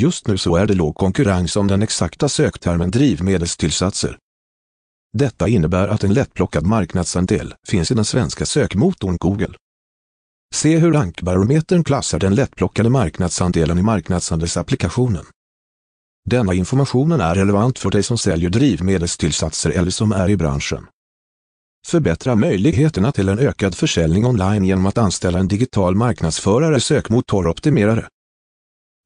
Just nu så är det låg konkurrens om den exakta söktermen drivmedelstillsatser. Detta innebär att en lättplockad marknadsandel finns i den svenska sökmotorn Google. Se hur rankbarometern klassar den lättplockade marknadsandelen i marknadsandelsapplikationen. Denna informationen är relevant för dig som säljer drivmedelstillsatser eller som är i branschen. Förbättra möjligheterna till en ökad försäljning online genom att anställa en digital marknadsförare sökmotoroptimerare.